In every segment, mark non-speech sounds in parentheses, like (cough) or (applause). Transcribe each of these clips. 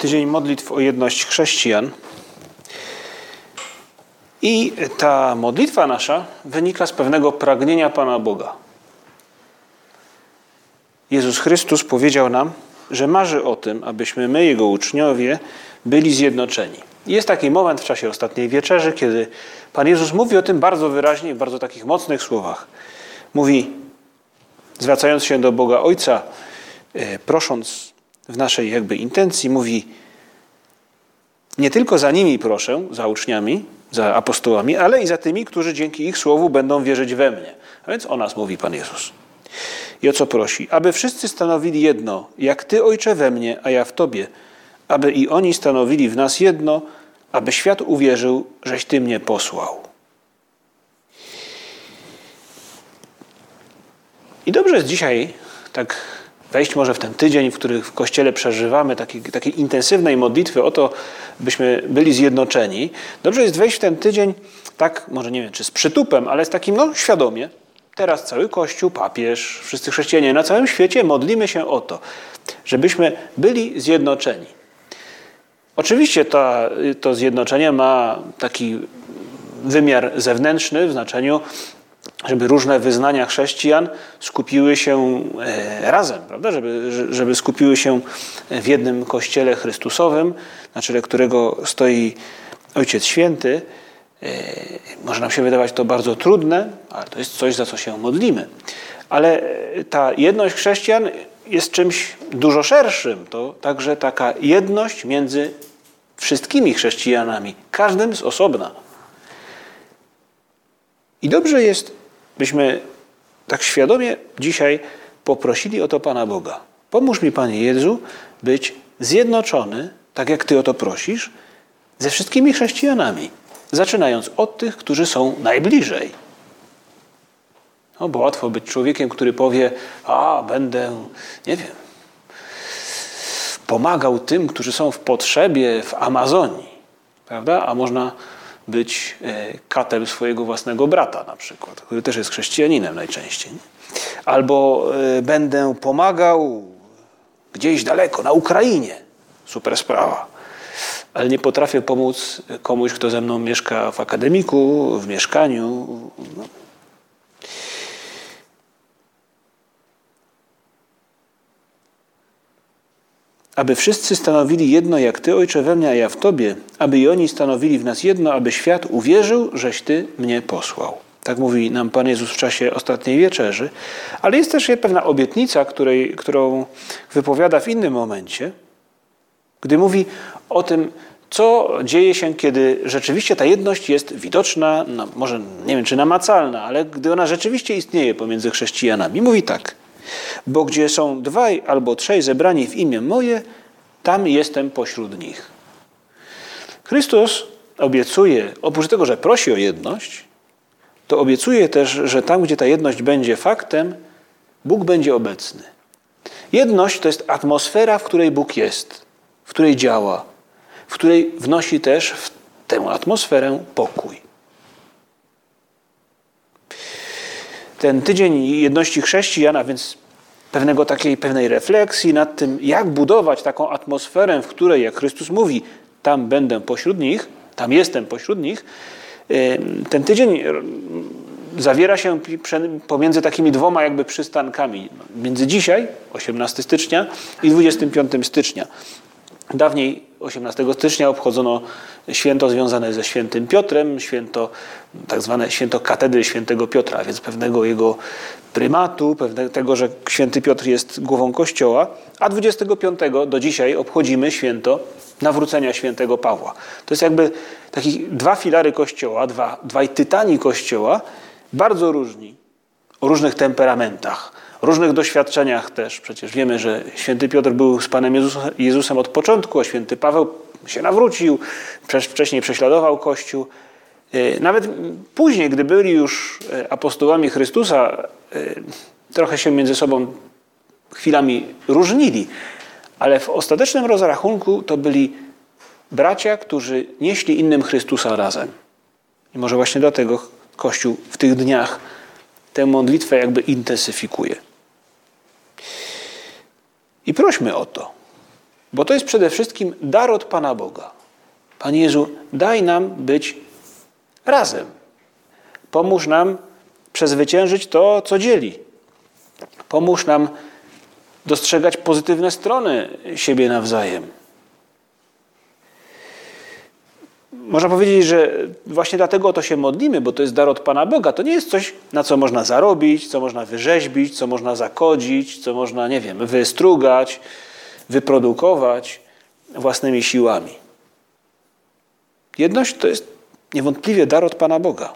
tydzień modlitw o jedność chrześcijan. I ta modlitwa nasza wynika z pewnego pragnienia Pana Boga. Jezus Chrystus powiedział nam, że marzy o tym, abyśmy my, Jego uczniowie, byli zjednoczeni. Jest taki moment w czasie ostatniej wieczerzy, kiedy Pan Jezus mówi o tym bardzo wyraźnie, w bardzo takich mocnych słowach. Mówi, zwracając się do Boga Ojca, e, prosząc w naszej jakby intencji, mówi: Nie tylko za nimi proszę, za uczniami, za apostołami, ale i za tymi, którzy dzięki ich słowu będą wierzyć we mnie. A więc o nas mówi Pan Jezus. I o co prosi? Aby wszyscy stanowili jedno, jak Ty, Ojcze, we mnie, a ja w Tobie, aby i oni stanowili w nas jedno, aby świat uwierzył, żeś Ty mnie posłał. I dobrze jest dzisiaj tak wejść może w ten tydzień, w którym w Kościele przeżywamy takiej, takiej intensywnej modlitwy o to, byśmy byli zjednoczeni. Dobrze jest wejść w ten tydzień tak, może nie wiem, czy z przytupem, ale z takim, no, świadomie. Teraz cały Kościół, papież, wszyscy chrześcijanie na całym świecie modlimy się o to, żebyśmy byli zjednoczeni. Oczywiście to, to zjednoczenie ma taki wymiar zewnętrzny w znaczeniu żeby różne wyznania chrześcijan skupiły się e, razem, prawda? Żeby, żeby skupiły się w jednym kościele Chrystusowym, na czele którego stoi Ojciec Święty. E, może nam się wydawać to bardzo trudne, ale to jest coś, za co się modlimy. Ale ta jedność chrześcijan jest czymś dużo szerszym. To także taka jedność między wszystkimi chrześcijanami, każdym z osobna. I dobrze jest byśmy tak świadomie dzisiaj poprosili o to Pana Boga. Pomóż mi, Panie Jezu, być zjednoczony, tak jak Ty o to prosisz, ze wszystkimi chrześcijanami, zaczynając od tych, którzy są najbliżej. No, bo łatwo być człowiekiem, który powie: A, będę, nie wiem, pomagał tym, którzy są w potrzebie w Amazonii. Prawda? A można być e, katem swojego własnego brata na przykład, który też jest chrześcijaninem najczęściej. Albo e, będę pomagał gdzieś daleko, na Ukrainie. Super sprawa. Ale nie potrafię pomóc komuś, kto ze mną mieszka w akademiku, w mieszkaniu. No. Aby wszyscy stanowili jedno jak Ty, Ojcze, we mnie, a ja w Tobie, aby i oni stanowili w nas jedno, aby świat uwierzył, żeś Ty mnie posłał. Tak mówi nam Pan Jezus w czasie ostatniej wieczerzy. Ale jest też pewna obietnica, której, którą wypowiada w innym momencie, gdy mówi o tym, co dzieje się, kiedy rzeczywiście ta jedność jest widoczna, no może nie wiem czy namacalna, ale gdy ona rzeczywiście istnieje pomiędzy chrześcijanami. Mówi tak – bo gdzie są dwaj albo trzej zebrani w imię moje, tam jestem pośród nich. Chrystus obiecuje, oprócz tego, że prosi o jedność, to obiecuje też, że tam, gdzie ta jedność będzie faktem, Bóg będzie obecny. Jedność to jest atmosfera, w której Bóg jest, w której działa, w której wnosi też w tę atmosferę pokój. Ten tydzień jedności chrześcijan, a więc pewnego takiej pewnej refleksji nad tym, jak budować taką atmosferę, w której, jak Chrystus mówi, tam będę pośród nich, tam jestem pośród nich. Ten tydzień zawiera się pomiędzy takimi dwoma jakby przystankami. Między dzisiaj, 18 stycznia i 25 stycznia. Dawniej 18 stycznia obchodzono święto związane ze świętym Piotrem, święto, tak zwane święto katedry świętego Piotra, więc pewnego jego prymatu, pewnego tego, że święty Piotr jest głową Kościoła, a 25 do dzisiaj obchodzimy święto nawrócenia świętego Pawła. To jest jakby takich dwa filary Kościoła, dwa, dwaj tytani Kościoła, bardzo różni. o różnych temperamentach, różnych doświadczeniach też. Przecież wiemy, że święty Piotr był z Panem Jezusem od początku, a święty Paweł się nawrócił, wcześniej prześladował Kościół. E, nawet później, gdy byli już e, apostołami Chrystusa, trochę się między sobą chwilami różnili, ale w ostatecznym rozrachunku to byli bracia, którzy nieśli innym Chrystusa razem. I może właśnie dlatego Kościół w tych dniach tę modlitwę jakby intensyfikuje. I prośmy o to, bo to jest przede wszystkim dar od Pana Boga. Panie Jezu, daj nam być razem. Pomóż nam przezwyciężyć to, co dzieli. Pomóż nam dostrzegać pozytywne strony siebie nawzajem. Można powiedzieć, że właśnie dlatego o to się modlimy, bo to jest dar od Pana Boga. To nie jest coś, na co można zarobić, co można wyrzeźbić, co można zakodzić, co można, nie wiem, wystrugać, wyprodukować własnymi siłami. Jedność to jest niewątpliwie dar od Pana Boga.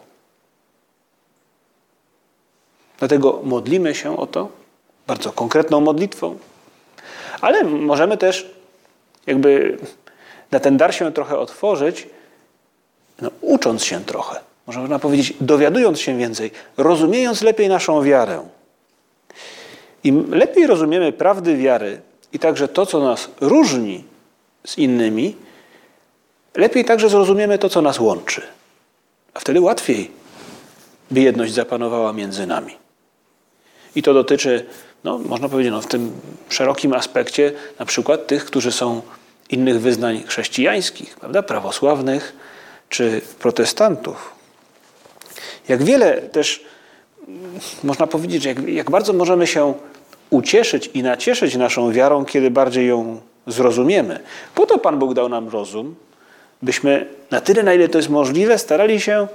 Dlatego modlimy się o to bardzo konkretną modlitwą, ale możemy też jakby na ten dar się trochę otworzyć, no, ucząc się trochę. Można powiedzieć, dowiadując się więcej, rozumiejąc lepiej naszą wiarę. Im lepiej rozumiemy prawdy wiary i także to, co nas różni z innymi, lepiej także zrozumiemy to, co nas łączy. A wtedy łatwiej, by jedność zapanowała między nami. I to dotyczy, no, można powiedzieć, no, w tym szerokim aspekcie na przykład tych, którzy są innych wyznań chrześcijańskich, prawda, prawosławnych czy protestantów. Jak wiele też można powiedzieć, że jak, jak bardzo możemy się ucieszyć i nacieszyć naszą wiarą, kiedy bardziej ją zrozumiemy. Po to Pan Bóg dał nam rozum, byśmy na tyle, na ile to jest możliwe, starali się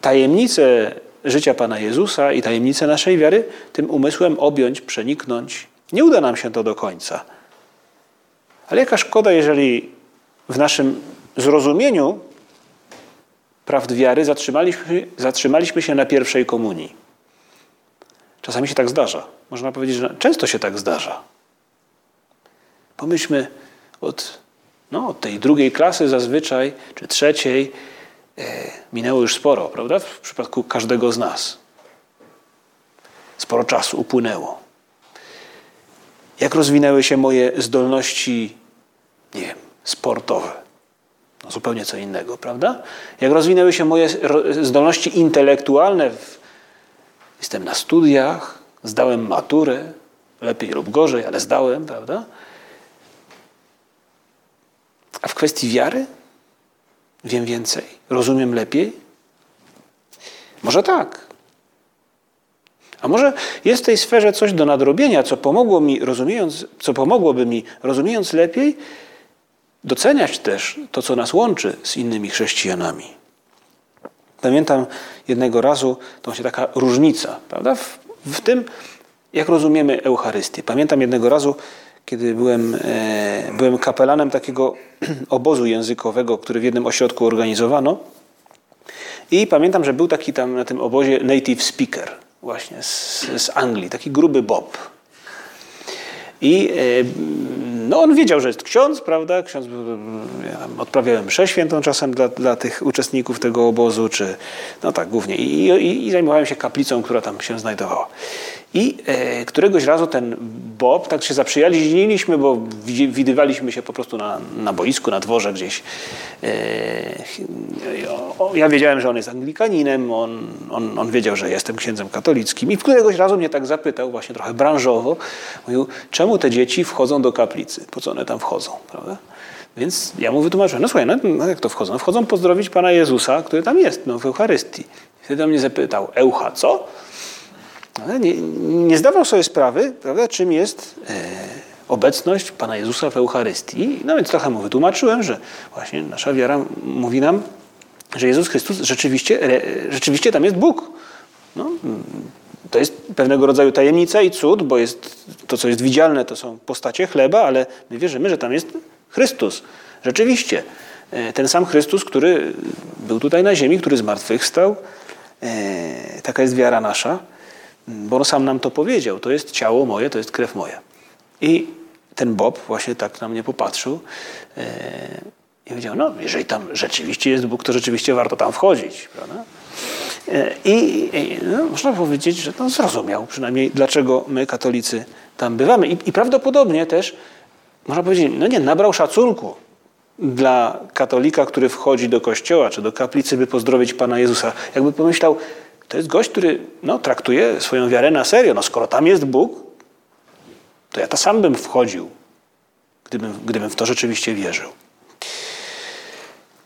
tajemnice życia Pana Jezusa i tajemnice naszej wiary tym umysłem objąć, przeniknąć. Nie uda nam się to do końca. Ale jaka szkoda, jeżeli w naszym zrozumieniu prawd wiary zatrzymaliśmy, zatrzymaliśmy się na pierwszej komunii. Czasami się tak zdarza. Można powiedzieć, że często się tak zdarza. Pomyślmy od, no, od tej drugiej klasy zazwyczaj, czy trzeciej, e, minęło już sporo, prawda? W przypadku każdego z nas. Sporo czasu upłynęło. Jak rozwinęły się moje zdolności, nie wiem, sportowe? No zupełnie co innego, prawda? Jak rozwinęły się moje zdolności intelektualne, jestem na studiach, zdałem maturę, lepiej lub gorzej, ale zdałem, prawda? A w kwestii wiary wiem więcej, rozumiem lepiej? Może tak. A może jest w tej sferze coś do nadrobienia, co pomogło mi, rozumiejąc, co pomogłoby mi, rozumiejąc lepiej, doceniać też to, co nas łączy z innymi chrześcijanami. Pamiętam jednego razu, to właśnie taka różnica, prawda? W, w tym, jak rozumiemy Eucharystię. Pamiętam jednego razu, kiedy byłem, e, byłem kapelanem takiego (clears throat) obozu językowego, który w jednym ośrodku organizowano. I pamiętam, że był taki tam na tym obozie native speaker, właśnie z, z Anglii, taki gruby Bob. I e, no on wiedział, że jest ksiądz, prawda? Ksiądz, ja odprawiałem mszę świętą czasem dla, dla tych uczestników tego obozu, czy no tak, głównie. I, i, i zajmowałem się kaplicą, która tam się znajdowała. I e, któregoś razu ten Bob, tak się zaprzyjaźniliśmy, bo widywaliśmy się po prostu na, na boisku, na dworze gdzieś. E, ja wiedziałem, że on jest anglikaninem, on, on, on wiedział, że jestem księdzem katolickim i któregoś razu mnie tak zapytał, właśnie trochę branżowo, mówił, czemu te dzieci wchodzą do kaplicy? Po co one tam wchodzą? Prawda? Więc ja mu wytłumaczyłem, no słuchaj, no, no jak to wchodzą? Wchodzą pozdrowić Pana Jezusa, który tam jest no, w Eucharystii. Wtedy on mnie zapytał, Eucha co? Nie, nie, zdawał sobie sprawy, prawda, czym jest e, obecność Pana Jezusa w Eucharystii. No więc trochę mu wytłumaczyłem, że właśnie nasza wiara mówi nam, że Jezus Chrystus rzeczywiście, re, rzeczywiście tam jest Bóg. No, to jest pewnego rodzaju tajemnica i cud, bo jest to, co jest widzialne, to są postacie chleba, ale my wierzymy, że tam jest Chrystus. Rzeczywiście. E, ten sam Chrystus, który był tutaj na ziemi, który zmartwychwstał. E, taka jest wiara nasza. Bo sam nam to powiedział. To jest ciało moje, to jest krew moja. I ten Bob właśnie tak na mnie popatrzył e, i powiedział, no jeżeli tam rzeczywiście jest Bóg, to rzeczywiście warto tam wchodzić. Prawda? E, I, i no, można powiedzieć, że to zrozumiał przynajmniej, dlaczego my katolicy tam bywamy. I, I prawdopodobnie też, można powiedzieć, no nie, nabrał szacunku dla katolika, który wchodzi do kościoła czy do kaplicy, by pozdrowić Pana Jezusa. Jakby pomyślał, to jest gość, który no, traktuje swoją wiarę na serio. No, skoro tam jest Bóg, to ja to sam bym wchodził, gdybym, gdybym w to rzeczywiście wierzył.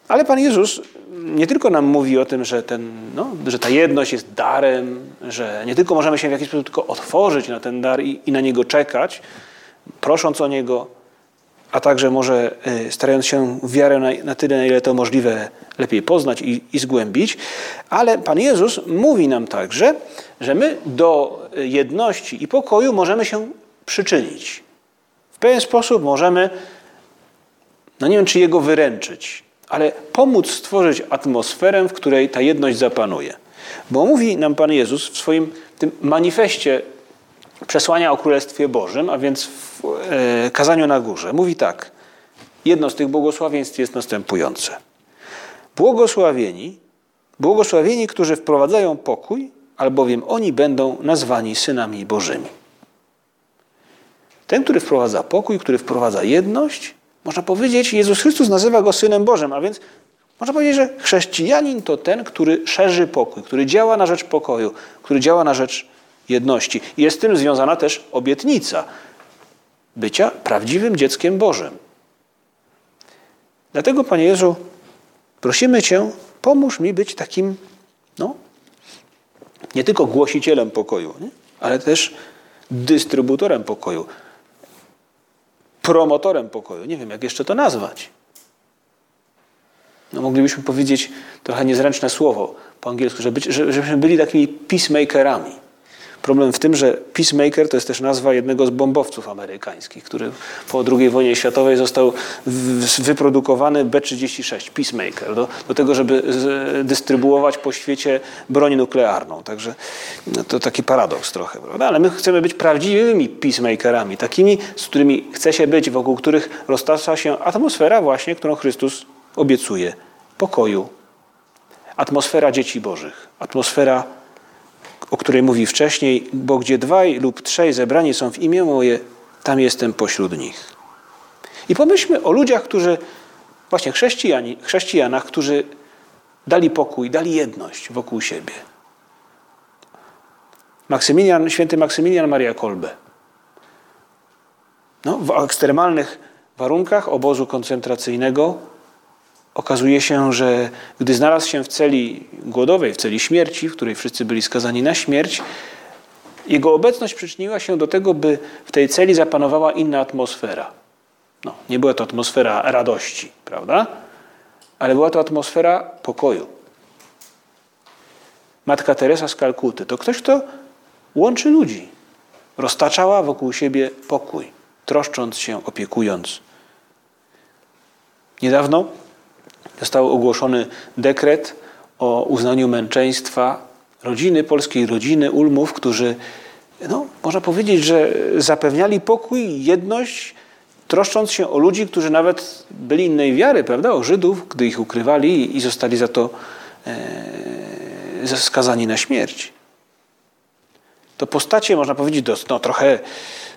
Ale Pan Jezus nie tylko nam mówi o tym, że, ten, no, że ta jedność jest darem, że nie tylko możemy się w jakiś sposób tylko otworzyć na ten dar i, i na niego czekać, prosząc o niego, a także może y, starając się wiarę na, na tyle, na ile to możliwe, lepiej poznać i, i zgłębić. Ale Pan Jezus mówi nam także, że my do jedności i pokoju możemy się przyczynić. W pewien sposób możemy, no nie wiem czy jego wyręczyć, ale pomóc stworzyć atmosferę, w której ta jedność zapanuje. Bo mówi nam Pan Jezus w swoim tym manifestie przesłania o Królestwie Bożym, a więc w e, kazaniu na górze. Mówi tak. Jedno z tych błogosławieństw jest następujące. Błogosławieni, błogosławieni, którzy wprowadzają pokój, albowiem oni będą nazwani synami Bożymi. Ten, który wprowadza pokój, który wprowadza jedność, można powiedzieć, Jezus Chrystus nazywa go Synem Bożym, a więc można powiedzieć, że chrześcijanin to ten, który szerzy pokój, który działa na rzecz pokoju, który działa na rzecz jedności. Jest z tym związana też obietnica bycia prawdziwym dzieckiem Bożym. Dlatego, Panie Jezu, prosimy Cię, pomóż mi być takim, no, nie tylko głosicielem pokoju, nie? ale też dystrybutorem pokoju, promotorem pokoju. Nie wiem, jak jeszcze to nazwać. No, moglibyśmy powiedzieć trochę niezręczne słowo po angielsku, żeby, żebyśmy byli takimi peacemakerami. Problem w tym, że Peacemaker to jest też nazwa jednego z bombowców amerykańskich, który po II wojnie światowej został wyprodukowany B-36, Peacemaker, do, do tego, żeby dystrybuować po świecie broń nuklearną. Także no, to taki paradoks trochę, prawda? Ale my chcemy być prawdziwymi peacemakerami, takimi, z którymi chce się być, wokół których roztacza się atmosfera właśnie, którą Chrystus obiecuje. Pokoju, atmosfera dzieci bożych, atmosfera o której mówi wcześniej, bo gdzie dwaj lub trzej zebrani są w imię moje, tam jestem pośród nich. I pomyślmy o ludziach, którzy, właśnie chrześcijani, chrześcijanach, którzy dali pokój, dali jedność wokół siebie. Maksymilian, święty Maksymilian Maria Kolbe. No, w ekstremalnych warunkach obozu koncentracyjnego okazuje się, że gdy znalazł się w celi głodowej, w celi śmierci, w której wszyscy byli skazani na śmierć, jego obecność przyczyniła się do tego, by w tej celi zapanowała inna atmosfera. No, nie była to atmosfera radości, prawda? Ale była to atmosfera pokoju. Matka Teresa z Kalkuty to ktoś, kto łączy ludzi. Roztaczała wokół siebie pokój, troszcząc się, opiekując. Niedawno został ogłoszony dekret o uznaniu męczeństwa rodziny, polskiej rodziny Ulmów, którzy, no, można powiedzieć, że zapewniali pokój, jedność, troszcząc się o ludzi, którzy nawet byli innej wiary, prawda, o Żydów, gdy ich ukrywali i zostali za to e, skazani na śmierć. To postacie, można powiedzieć, no, trochę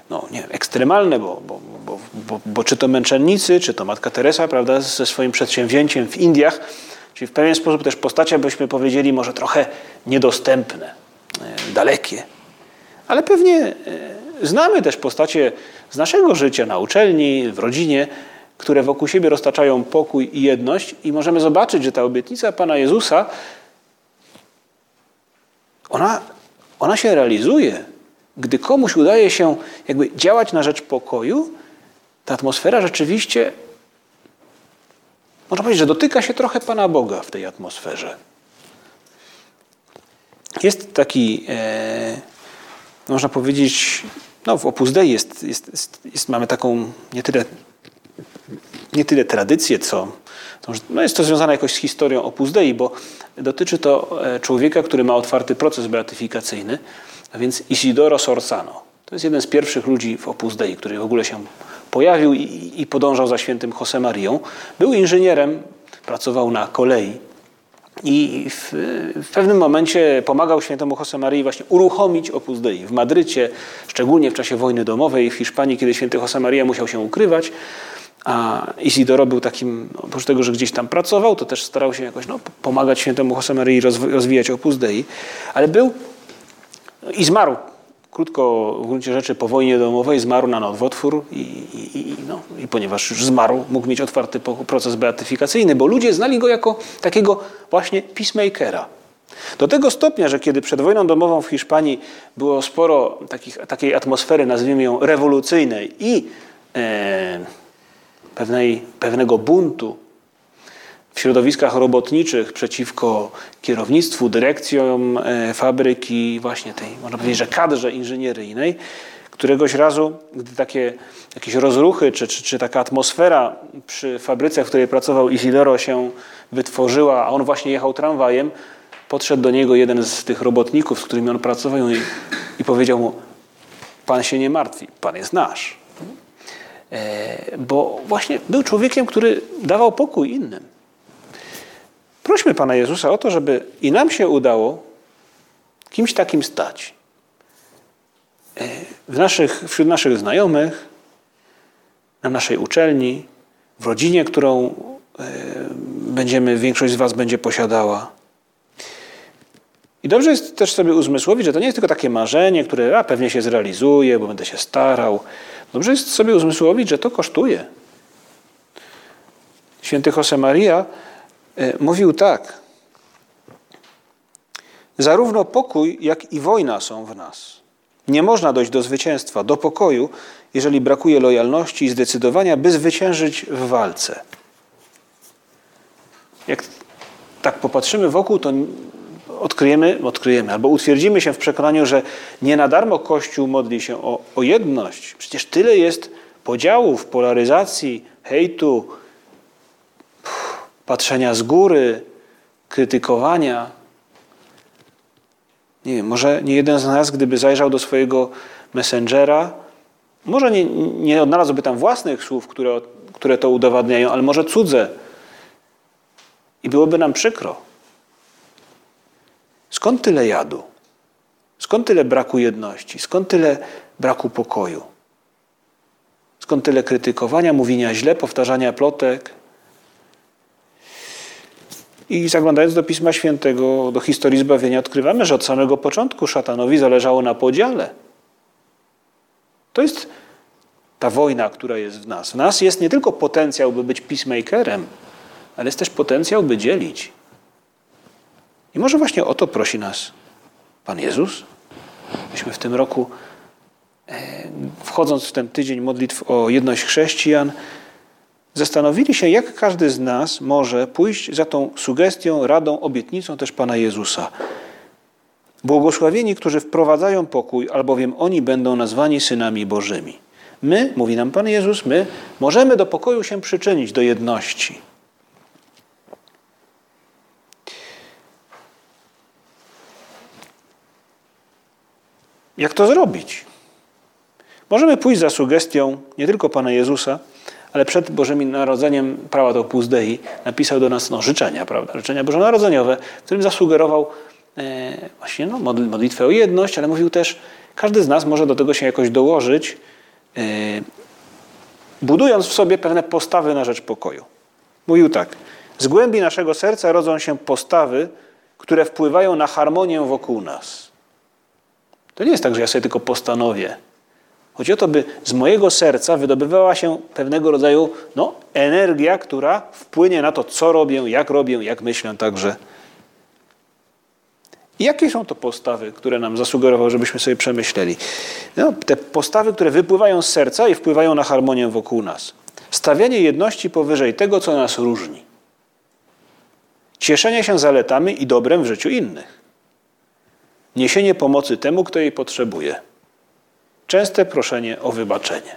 no, nie wiem, ekstremalne, bo, bo, bo, bo, bo czy to męczennicy, czy to Matka Teresa, prawda, ze swoim przedsięwzięciem w Indiach, czyli w pewien sposób też postacie, byśmy powiedzieli, może trochę niedostępne, e, dalekie. Ale pewnie e, znamy też postacie z naszego życia na uczelni, w rodzinie, które wokół siebie roztaczają pokój i jedność i możemy zobaczyć, że ta obietnica Pana Jezusa, ona, ona się realizuje gdy komuś udaje się jakby działać na rzecz pokoju, ta atmosfera rzeczywiście, można powiedzieć, że dotyka się trochę Pana Boga w tej atmosferze. Jest taki, e, można powiedzieć, no w Opus Dei jest, jest, jest, jest, mamy taką nie tyle, nie tyle tradycję, co no jest to związane jakoś z historią Opus Dei, bo dotyczy to e, człowieka, który ma otwarty proces beatyfikacyjny a więc Isidoro Sorsano. To jest jeden z pierwszych ludzi w Opus Dei, który w ogóle się pojawił i, i podążał za świętym José Był inżynierem, pracował na kolei i w, w, pewnym momencie pomagał świętemu José właśnie uruchomić Opus Dei w Madrycie, szczególnie w czasie wojny domowej w Hiszpanii, kiedy święty José musiał się ukrywać. A Isidoro był takim, no, oprócz tego, że gdzieś tam pracował, to też starał się jakoś no, pomagać świętemu José rozwijać Opus Dei, ale był i zmarł krótko w gruncie rzeczy po wojnie domowej zmarł na nowotwór i, i, i, no, i ponieważ już zmarł, mógł mieć otwarty proces beatyfikacyjny, bo ludzie znali go jako takiego właśnie peacemakera. Do tego stopnia, że kiedy przed wojną domową w Hiszpanii było sporo takich, takiej atmosfery, nazwijmy ją rewolucyjnej i e, pewnej, pewnego buntu środowiskach robotniczych przeciwko kierownictwu, dyrekcjom e, fabryki, właśnie tej, można powiedzieć, że kadrze inżynieryjnej. Któregoś razu, gdy takie jakieś rozruchy, czy, czy, czy taka atmosfera przy fabryce, w której pracował Isidoro się wytworzyła, a on właśnie jechał tramwajem, podszedł do niego jeden z tych robotników, z którymi on pracował i, i powiedział mu, pan się nie martwi, pan jest nasz. E, bo właśnie był człowiekiem, który dawał pokój innym. Prośmy Pana Jezusa o to, żeby i nam się udało kimś takim stać. E, w naszych, wśród naszych znajomych, na naszej uczelni, w rodzinie, którą e, będziemy, większość z Was będzie posiadała. I dobrze jest też sobie uzmysłowić, że to nie jest tylko takie marzenie, które a, pewnie się zrealizuje, bo będę się starał. Dobrze jest sobie uzmysłowić, że to kosztuje. Święty Jose Maria mówił tak. Zarówno pokój, jak i wojna są w nas. Nie można dojść do zwycięstwa, do pokoju, jeżeli brakuje lojalności i zdecydowania, by zwyciężyć w walce. Jak tak popatrzymy wokół, to odkryjemy, odkryjemy albo utwierdzimy się w przekonaniu, że nie na darmo Kościół modli się o, o jedność. Przecież tyle jest podziałów, polaryzacji, hejtu, patrzenia z góry, krytykowania. Nie wiem, może nie jeden z nas, gdyby zajrzał do swojego messengera, może nie, nie odnalazłby tam własnych słów, które, które to udowadniają, ale może cudze. I byłoby nam przykro. Skąd tyle jadu? Skąd tyle braku jedności? Skąd tyle braku pokoju? Skąd tyle krytykowania, mówienia źle, powtarzania plotek? I zaglądając do Pisma Świętego, do historii zbawienia, odkrywamy, że od samego początku szatanowi zależało na podziale. To jest ta wojna, która jest w nas. W nas jest nie tylko potencjał, by być peacemakerem, ale jest też potencjał, by dzielić. I może właśnie o to prosi nas Pan Jezus, byśmy w tym roku, e, wchodząc w ten tydzień modlitw o jedność chrześcijan, zastanowili się, jak każdy z nas może pójść za tą sugestią, radą, obietnicą też Pana Jezusa. Błogosławieni, którzy wprowadzają pokój, albowiem oni będą nazwani synami Bożymi. My, mówi nam Pan Jezus, my możemy do pokoju się przyczynić, do jedności. Jak to zrobić? Możemy pójść za sugestią nie tylko Pana Jezusa, ale przed Bożym Narodzeniem prawa do Opus Dei napisał do nas no, życzenia, prawda, życzenia bożonarodzeniowe, którym zasugerował e, właśnie no, modlitwę o jedność, ale mówił też, każdy z nas może do tego się jakoś dołożyć, e, budując w sobie pewne postawy na rzecz pokoju. Mówił tak, z głębi naszego serca rodzą się postawy, które wpływają na harmonię wokół nas. To nie jest tak, że ja sobie tylko postanowię, Chodzi o to, by z mojego serca wydobywała się pewnego rodzaju no, energia, która wpłynie na to, co robię, jak robię, jak myślę także. I jakie są to postawy, które nam zasugerował, żebyśmy sobie przemyśleli? No, te postawy, które wypływają z serca i wpływają na harmonię wokół nas. Stawianie jedności powyżej tego, co nas różni. Cieszenie się zaletami i dobrem w życiu innych. Niesienie pomocy temu, kto jej potrzebuje częste proszenie o wybaczenie.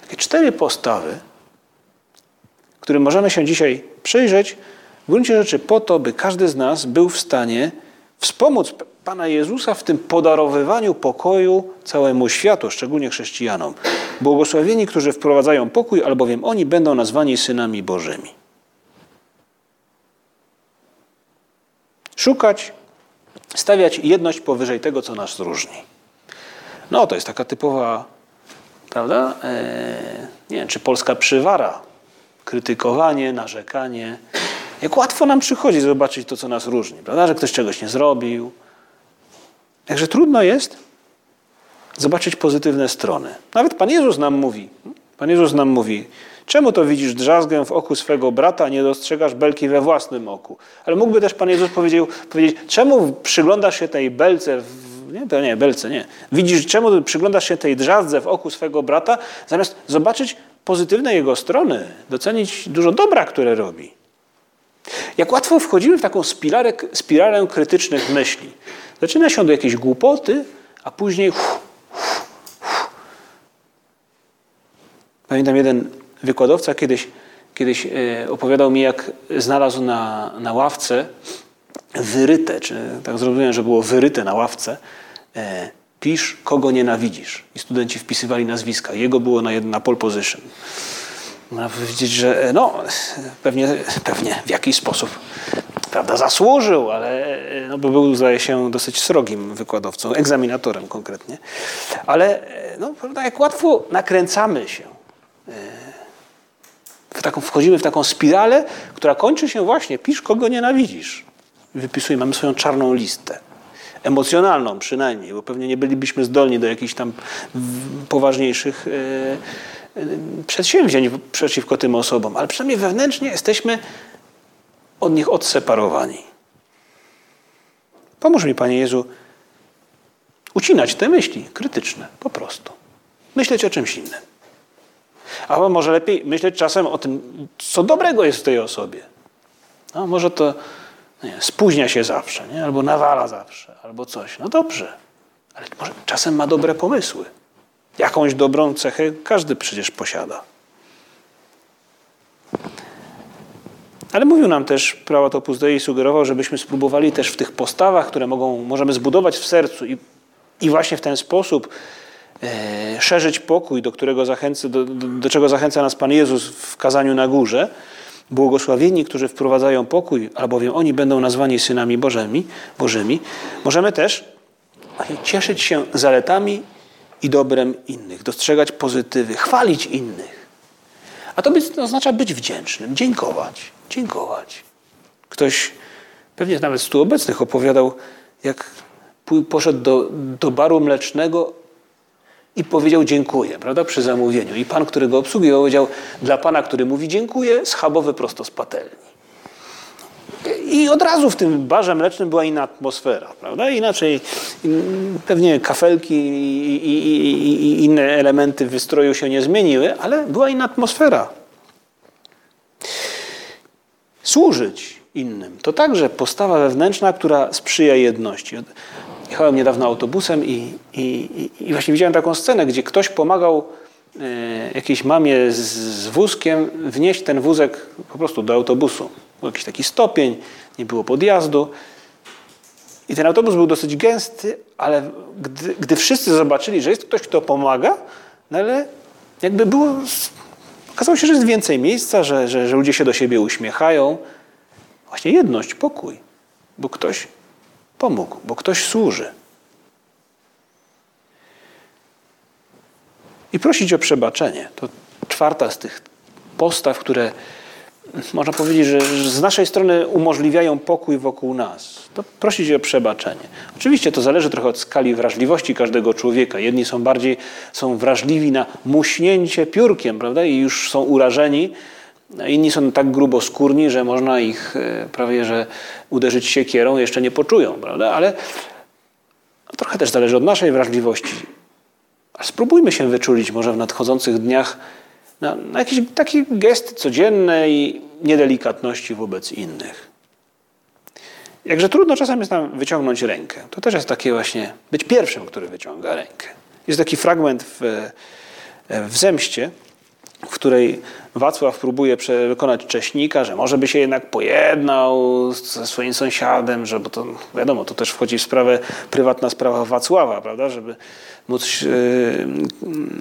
Takie cztery postawy, którym możemy się dzisiaj przyjrzeć, w gruncie rzeczy po to, by każdy z nas był w stanie wspomóc Pana Jezusa w tym podarowywaniu pokoju całemu światu, szczególnie chrześcijanom. Błogosławieni, którzy wprowadzają pokój, albowiem oni będą nazwani synami Bożymi. Szukać, stawiać jedność powyżej tego, co nas różni. No, to jest taka typowa, prawda? Eee, nie wiem, czy polska przywara. Krytykowanie, narzekanie. Jak łatwo nam przychodzi zobaczyć to, co nas różni, prawda? Że ktoś czegoś nie zrobił. Jakże trudno jest zobaczyć pozytywne strony. Nawet Pan Jezus nam mówi, Pan Jezus nam mówi, czemu to widzisz drzazgę w oku swego brata, nie dostrzegasz belki we własnym oku? Ale mógłby też Pan Jezus powiedział, powiedzieć, czemu przyglądasz się tej belce, w, nie, to nie, belce, nie. Widzisz, czemu przyglądasz się tej drzazce w oku swego brata, zamiast zobaczyć pozytywne jego strony, docenić dużo dobra, które robi. Jak łatwo wchodzimy w taką spiralę, spiralę krytycznych myśli. Zaczyna się do jakiejś głupoty, a później Pamiętam jeden wykładowca kiedyś, kiedyś e, opowiadał mi, jak znalazł na, na ławce wyryte, czy tak zrozumiałem, że było wyryte na ławce, e, pisz, kogo nienawidzisz. I studenci wpisywali nazwiska. Jego było na, na pole position. Można powiedzieć, że e, no, pewnie, pewnie w jakiś sposób prawda, zasłużył, ale no, był, zdaje się, dosyć srogim wykładowcą, egzaminatorem konkretnie. Ale no, prawda, jak łatwo nakręcamy się w taką, wchodzimy w taką spiralę, która kończy się właśnie, pisz kogo nienawidzisz. Wypisujemy, mamy swoją czarną listę. Emocjonalną przynajmniej, bo pewnie nie bylibyśmy zdolni do jakichś tam poważniejszych e, e, przedsięwzięć przeciwko tym osobom, ale przynajmniej wewnętrznie jesteśmy od nich odseparowani. Pomóż mi, Panie Jezu, ucinać te myśli krytyczne, po prostu. Myśleć o czymś innym. A może lepiej myśleć czasem o tym, co dobrego jest w tej osobie. No, może to nie, spóźnia się zawsze, nie? albo nawala zawsze, albo coś. No dobrze, ale może czasem ma dobre pomysły. Jakąś dobrą cechę każdy przecież posiada. Ale mówił nam też prawo to Dei i sugerował, żebyśmy spróbowali też w tych postawach, które mogą, możemy zbudować w sercu i, i właśnie w ten sposób E, szerzyć pokój, do, którego zachęca, do, do, do czego zachęca nas Pan Jezus w kazaniu na górze. Błogosławieni, którzy wprowadzają pokój, albowiem oni będą nazwani synami Bożymi. Bożymi. Możemy też cieszyć się zaletami i dobrem innych, dostrzegać pozytywy, chwalić innych. A to, to oznacza być wdzięcznym, dziękować, dziękować. Ktoś, pewnie nawet z tu obecnych, opowiadał, jak poszedł do, do baru mlecznego i powiedział dziękuję, prawda, przy zamówieniu. I pan, który go obsługiwał, powiedział dla pana, który mówi dziękuję, schabowy prosto z patelni. I od razu w tym barze mlecznym była inna atmosfera, prawda? Inaczej pewnie kafelki i, i, i inne elementy wystroju się nie zmieniły, ale była inna atmosfera. Służyć innym to także postawa wewnętrzna, która sprzyja jedności. Jechałem niedawno autobusem i, i, i właśnie widziałem taką scenę, gdzie ktoś pomagał e, jakiejś mamie z, z wózkiem wnieść ten wózek po prostu do autobusu. Był jakiś taki stopień, nie było podjazdu. I ten autobus był dosyć gęsty, ale gdy, gdy wszyscy zobaczyli, że jest ktoś, kto pomaga, no ale jakby było. Okazało się, że jest więcej miejsca, że, że, że ludzie się do siebie uśmiechają. Właśnie jedność, pokój, bo ktoś pomógł, bo ktoś służy. I prosić o przebaczenie. To czwarta z tych postaw, które można powiedzieć, że z naszej strony umożliwiają pokój wokół nas. To prosić o przebaczenie. Oczywiście to zależy trochę od skali wrażliwości każdego człowieka. Jedni są bardziej są wrażliwi na muśnięcie piórkiem, prawda? I już są urażeni, Inni są tak gruboskórni, że można ich e, prawie że uderzyć siekierą, jeszcze nie poczują, prawda? Ale trochę też zależy od naszej wrażliwości. A spróbujmy się wyczulić może w nadchodzących dniach na, na jakieś takie gesty codzienne i niedelikatności wobec innych. Jakże trudno czasem jest nam wyciągnąć rękę. To też jest takie właśnie być pierwszym, który wyciąga rękę. Jest taki fragment w, w zemście, w której Wacław próbuje wykonać cześnika, że może by się jednak pojednał ze swoim sąsiadem, że bo to wiadomo, to też wchodzi w sprawę, prywatna sprawa Wacława, prawda, żeby móc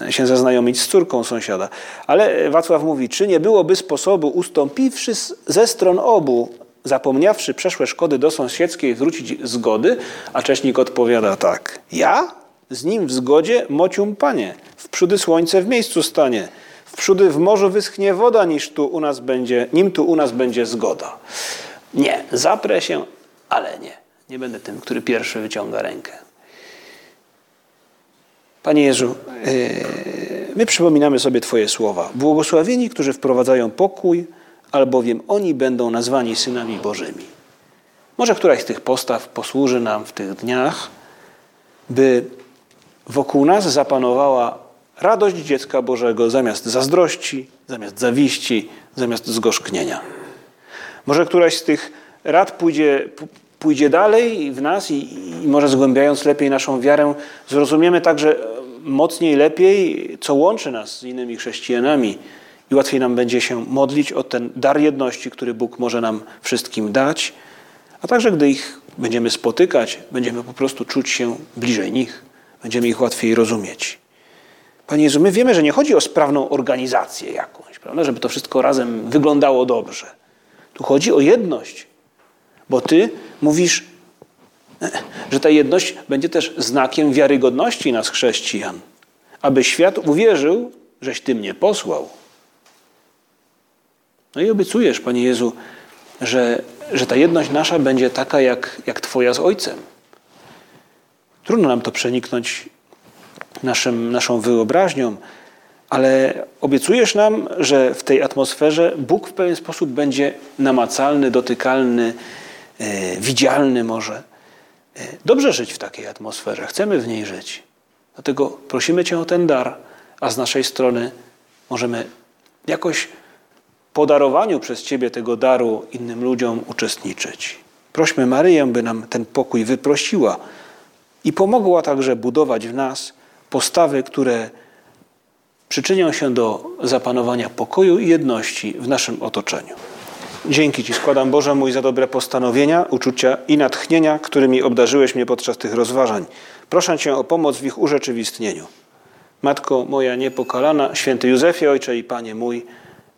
yy, się zaznajomić z córką sąsiada. Ale Wacław mówi, czy nie byłoby sposobu, ustąpiwszy ze stron obu, zapomniawszy przeszłe szkody do sąsiedzkiej, wrócić zgody? A cześnik odpowiada tak, ja? Z nim w zgodzie, mocium panie, w przódy słońce w miejscu stanie. Wprzódy w morzu wyschnie woda, niż tu u nas będzie, nim tu u nas będzie zgoda. Nie, zaprę się, ale nie. Nie będę tym, który pierwszy wyciąga rękę. Panie Jezu, yy, my przypominamy sobie Twoje słowa. Błogosławieni, którzy wprowadzają pokój, albowiem oni będą nazwani synami Bożymi. Może któraś z tych postaw posłuży nam w tych dniach, by wokół nas zapanowała radość dziecka Bożego zamiast zazdrości, zamiast zawiści, zamiast zgorzknienia. Może któraś z tych rad pójdzie, pójdzie dalej w nas i, i może zgłębiając lepiej naszą wiarę, zrozumiemy także mocniej, lepiej, co łączy nas z innymi chrześcijanami i łatwiej nam będzie się modlić o ten dar jedności, który Bóg może nam wszystkim dać, a także gdy ich będziemy spotykać, będziemy po prostu czuć się bliżej nich, będziemy ich łatwiej rozumieć. Panie Jezu, my wiemy, że nie chodzi o sprawną organizację jakąś, prawda? żeby to wszystko razem wyglądało dobrze. Tu chodzi o jedność, bo Ty mówisz, że ta jedność będzie też znakiem wiarygodności nas, chrześcijan, aby świat uwierzył, żeś Ty mnie posłał. No i obiecujesz, Panie Jezu, że, że ta jedność nasza będzie taka jak, jak Twoja z Ojcem. Trudno nam to przeniknąć naszym, naszą wyobraźnią, ale obiecujesz nam, że w tej atmosferze Bóg w pewien sposób będzie namacalny, dotykalny, e, widzialny może. E, dobrze żyć w takiej atmosferze, chcemy w niej żyć. Dlatego prosimy Cię o ten dar, a z naszej strony możemy jakoś podarowaniu przez Ciebie tego daru innym ludziom uczestniczyć. Prośmy Maryję, by nam ten pokój wyprosiła i pomogła także budować w nas postawy, które przyczynią się do zapanowania pokoju i jedności w naszym otoczeniu. Dzięki Ci składam, Boże mój, za dobre postanowienia, uczucia i natchnienia, którymi obdarzyłeś mnie podczas tych rozważań. Proszę Cię o pomoc w ich urzeczywistnieniu. Matko moja niepokalana, święty Józefie, Ojcze i Panie mój,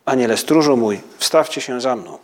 Aniele stróżu mój, wstawcie się za mną.